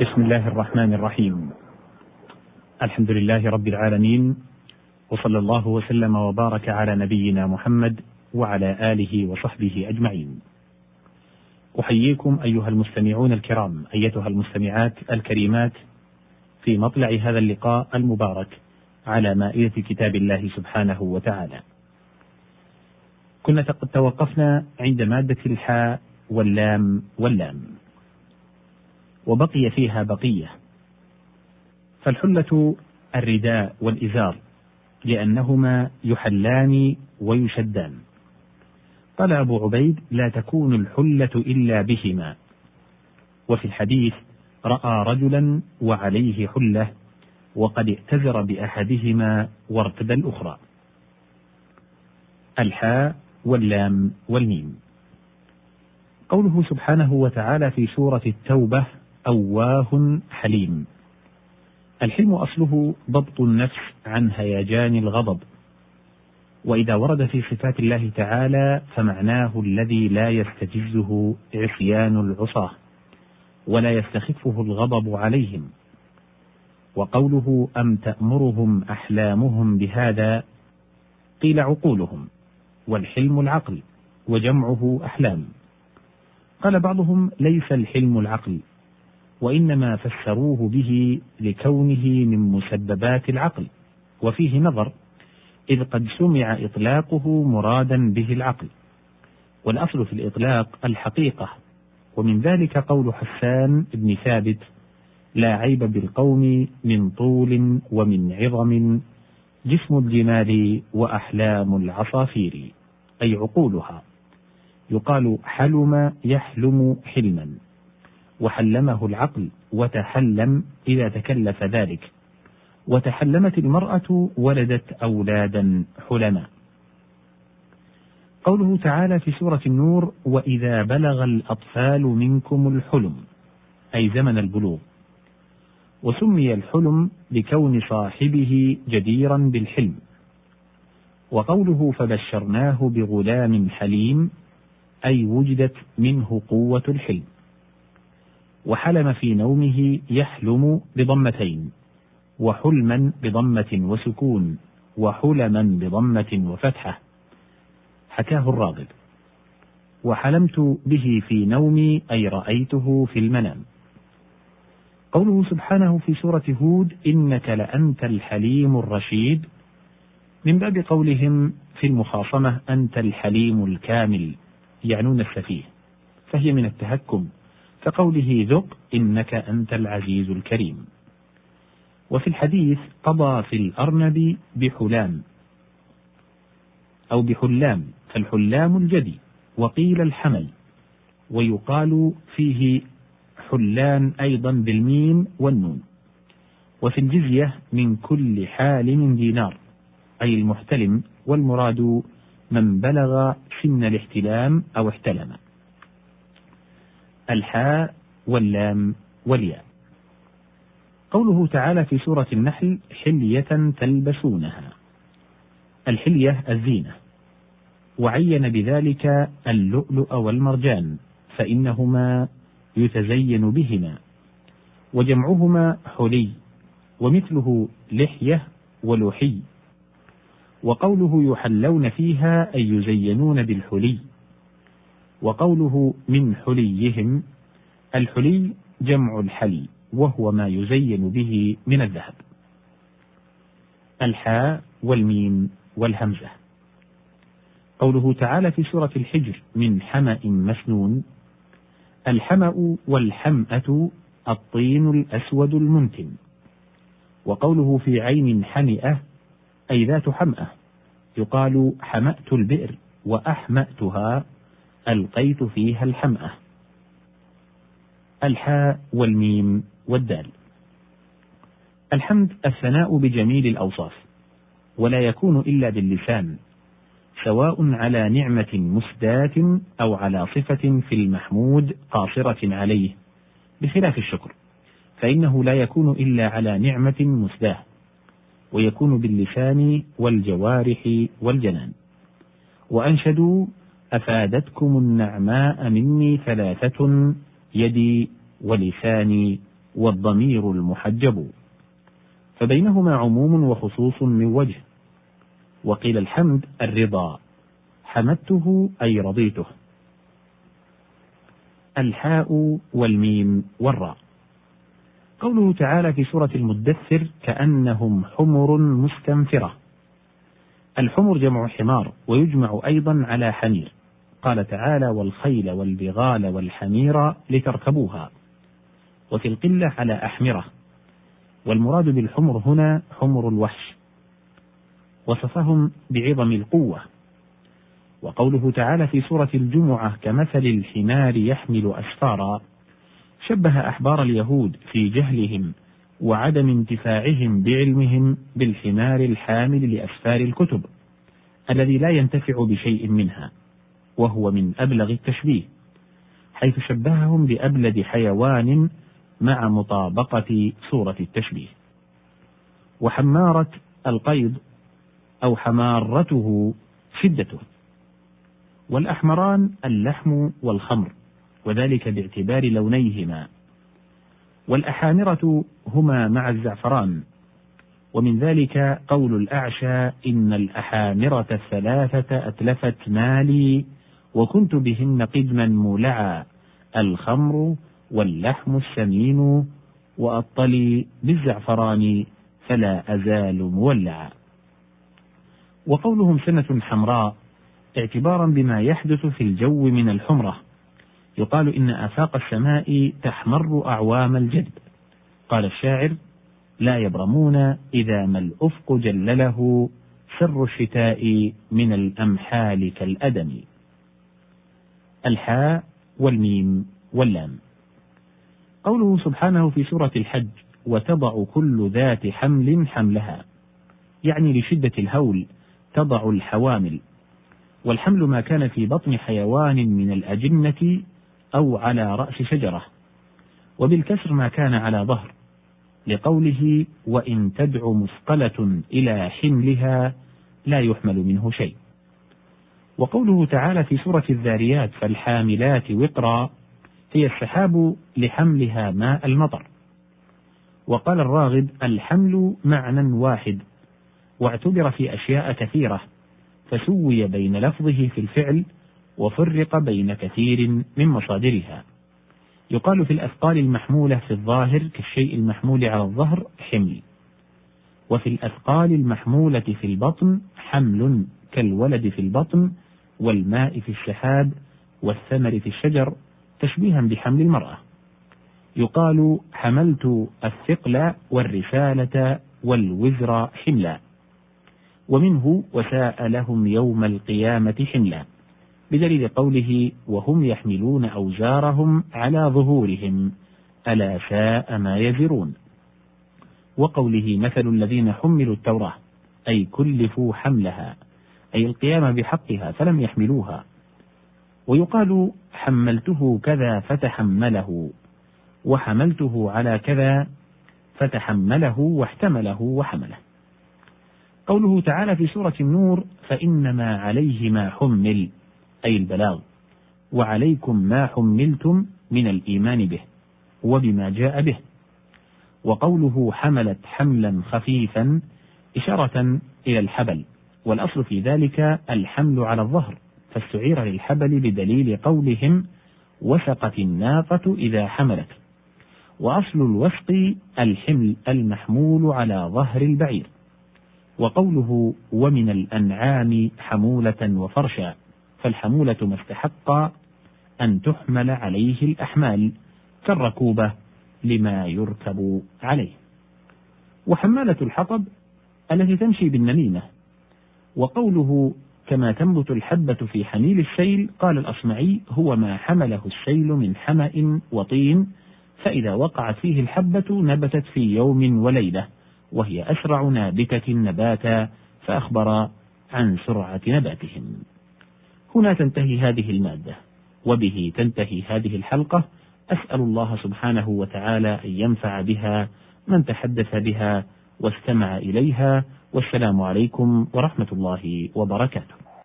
بسم الله الرحمن الرحيم. الحمد لله رب العالمين وصلى الله وسلم وبارك على نبينا محمد وعلى آله وصحبه أجمعين. أحييكم أيها المستمعون الكرام أيتها المستمعات الكريمات في مطلع هذا اللقاء المبارك على مائدة كتاب الله سبحانه وتعالى. كنا قد توقفنا عند مادة الحاء واللام واللام. وبقي فيها بقية. فالحلة الرداء والإزار لأنهما يحلان ويشدان. قال أبو عبيد لا تكون الحلة إلا بهما. وفي الحديث رأى رجلا وعليه حلة وقد ائتزر بأحدهما وارتدى الأخرى. الحاء واللام والميم. قوله سبحانه وتعالى في سورة التوبة أواه حليم. الحلم أصله ضبط النفس عن هيجان الغضب. وإذا ورد في صفات الله تعالى فمعناه الذي لا يستجزه عصيان العصاة ولا يستخفه الغضب عليهم. وقوله أم تأمرهم أحلامهم بهذا؟ قيل عقولهم والحلم العقل وجمعه أحلام. قال بعضهم ليس الحلم العقل وإنما فسروه به لكونه من مسببات العقل وفيه نظر إذ قد سمع إطلاقه مرادا به العقل. والأصل في الإطلاق الحقيقة ومن ذلك قول حسان بن ثابت لا عيب بالقوم من طول ومن عظم جسم الجمال وأحلام العصافير. أي عقولها. يقال حلم يحلم حلما. وحلمه العقل وتحلم إذا تكلف ذلك. وتحلمت المرأة ولدت أولادا حلما. قوله تعالى في سورة النور وإذا بلغ الأطفال منكم الحلم أي زمن البلوغ وسمي الحلم لكون صاحبه جديرا بالحلم. وقوله فبشرناه بغلام حليم أي وجدت منه قوة الحلم. وحلم في نومه يحلم بضمتين وحلما بضمة وسكون وحلما بضمة وفتحة. حكاه الراغب. وحلمت به في نومي أي رأيته في المنام. قوله سبحانه في سورة هود إنك لأنت الحليم الرشيد. من باب قولهم في المخاصمة أنت الحليم الكامل يعنون السفيه. فهي من التهكم. كقوله ذق إنك أنت العزيز الكريم. وفي الحديث قضى في الأرنب بحلام أو بحلام فالحلام الجدي وقيل الحمل ويقال فيه حلان أيضا بالميم والنون. وفي الجزية من كل حال دينار أي المحتلم والمراد من بلغ سن الاحتلام أو احتلم. الحاء واللام والياء. قوله تعالى في سورة النحل حلية تلبسونها. الحلية الزينة. وعين بذلك اللؤلؤ والمرجان فإنهما يتزين بهما. وجمعهما حلي ومثله لحية ولحي. وقوله يحلون فيها أي يزينون بالحلي. وقوله من حليهم الحلي جمع الحلي وهو ما يزين به من الذهب. الحاء والميم والهمزة. قوله تعالى في سورة الحجر من حمأ مسنون الحمأ والحمأة الطين الأسود المنتن. وقوله في عين حمئة أي ذات حمأة يقال حمأت البئر وأحمأتها ألقيت فيها الحمأة. الحاء والميم والدال. الحمد الثناء بجميل الأوصاف ولا يكون إلا باللسان سواء على نعمة مسداة أو على صفة في المحمود قاصرة عليه. بخلاف الشكر فإنه لا يكون إلا على نعمة مسداة ويكون باللسان والجوارح والجنان. وأنشدوا أفادتكم النعماء مني ثلاثة يدي ولساني والضمير المحجب. فبينهما عموم وخصوص من وجه. وقيل الحمد الرضا. حمدته أي رضيته. الحاء والميم والراء. قوله تعالى في سورة المدثر كأنهم حمر مستنفرة. الحمر جمع حمار ويجمع أيضا على حمير. قال تعالى والخيل والبغال والحمير لتركبوها. وفي القلة على أحمرة. والمراد بالحمر هنا حمر الوحش. وصفهم بعظم القوة. وقوله تعالى في سورة الجمعة كمثل الحمار يحمل أسفارا. شبه أحبار اليهود في جهلهم وعدم انتفاعهم بعلمهم بالحمار الحامل لأسفار الكتب الذي لا ينتفع بشيء منها وهو من أبلغ التشبيه حيث شبههم بأبلد حيوان مع مطابقة صورة التشبيه. وحمارة القيض أو حمارته شدته. والأحمران اللحم والخمر وذلك باعتبار لونيهما. والأحامرة هما مع الزعفران. ومن ذلك قول الأعشى إن الأحامرة الثلاثة أتلفت مالي وكنت بهن قدما مولعا الخمر واللحم السمين وأطلي بالزعفران فلا أزال مولعا. وقولهم سنة حمراء اعتبارا بما يحدث في الجو من الحمرة. يقال إن آفاق السماء تحمر أعوام الجدب. قال الشاعر لا يبرمون إذا ما الأفق جلله سر الشتاء من الأمحال كالأدم. الحاء والميم واللام. قوله سبحانه في سورة الحج وتضع كل ذات حمل حملها. يعني لشدة الهول تضع الحوامل. والحمل ما كان في بطن حيوان من الأجنة أو على رأس شجرة. وبالكسر ما كان على ظهر. لقوله وإن تدع مثقلة إلى حملها لا يحمل منه شيء. وقوله تعالى في سورة الذاريات فالحاملات وقرا هي السحاب لحملها ماء المطر. وقال الراغب الحمل معنى واحد. واعتبر في أشياء كثيرة. فسوي بين لفظه في الفعل وفرق بين كثير من مصادرها. يقال في الأثقال المحمولة في الظاهر كالشيء المحمول على الظهر حمل وفي الأثقال المحمولة في البطن حمل كالولد في البطن والماء في السحاب والثمر في الشجر تشبيها بحمل المرأة. يقال حملت الثقل والرسالة والوزر حملا ومنه وساء لهم يوم القيامة حملا. بدليل قوله وهم يحملون أوزارهم على ظهورهم ألا ساء ما يزرون. وقوله مثل الذين حملوا التوراة أي كلفوا حملها أي القيام بحقها فلم يحملوها. ويقال حملته كذا فتحمله وحملته على كذا فتحمله واحتمله وحمله. قوله تعالى في سورة النور فإنما عليه ما حمل أي البلاغ. وعليكم ما حملتم من الإيمان به وبما جاء به. وقوله حملت حملا خفيفا إشارة إلى الحبل. والأصل في ذلك الحمل على الظهر. فاستعير للحبل بدليل قولهم وثقت الناقة إذا حملت. وأصل الوثق الحمل المحمول على ظهر البعير. وقوله ومن الأنعام حمولة وفرشا. فالحمولة ما استحق أن تحمل عليه الأحمال كالركوبة لما يركب عليه وحمالة الحطب التي تمشي بالنميمة وقوله كما تنبت الحبة في حميل السيل قال الأصمعي هو ما حمله السيل من حمأ وطين فإذا وقعت فيه الحبة نبتت في يوم وليلة وهي أسرع نابتة نباتا فأخبر عن سرعة نباتهم. هنا تنتهي هذه المادة، وبه تنتهي هذه الحلقة، أسأل الله سبحانه وتعالى أن ينفع بها من تحدث بها واستمع إليها، والسلام عليكم ورحمة الله وبركاته.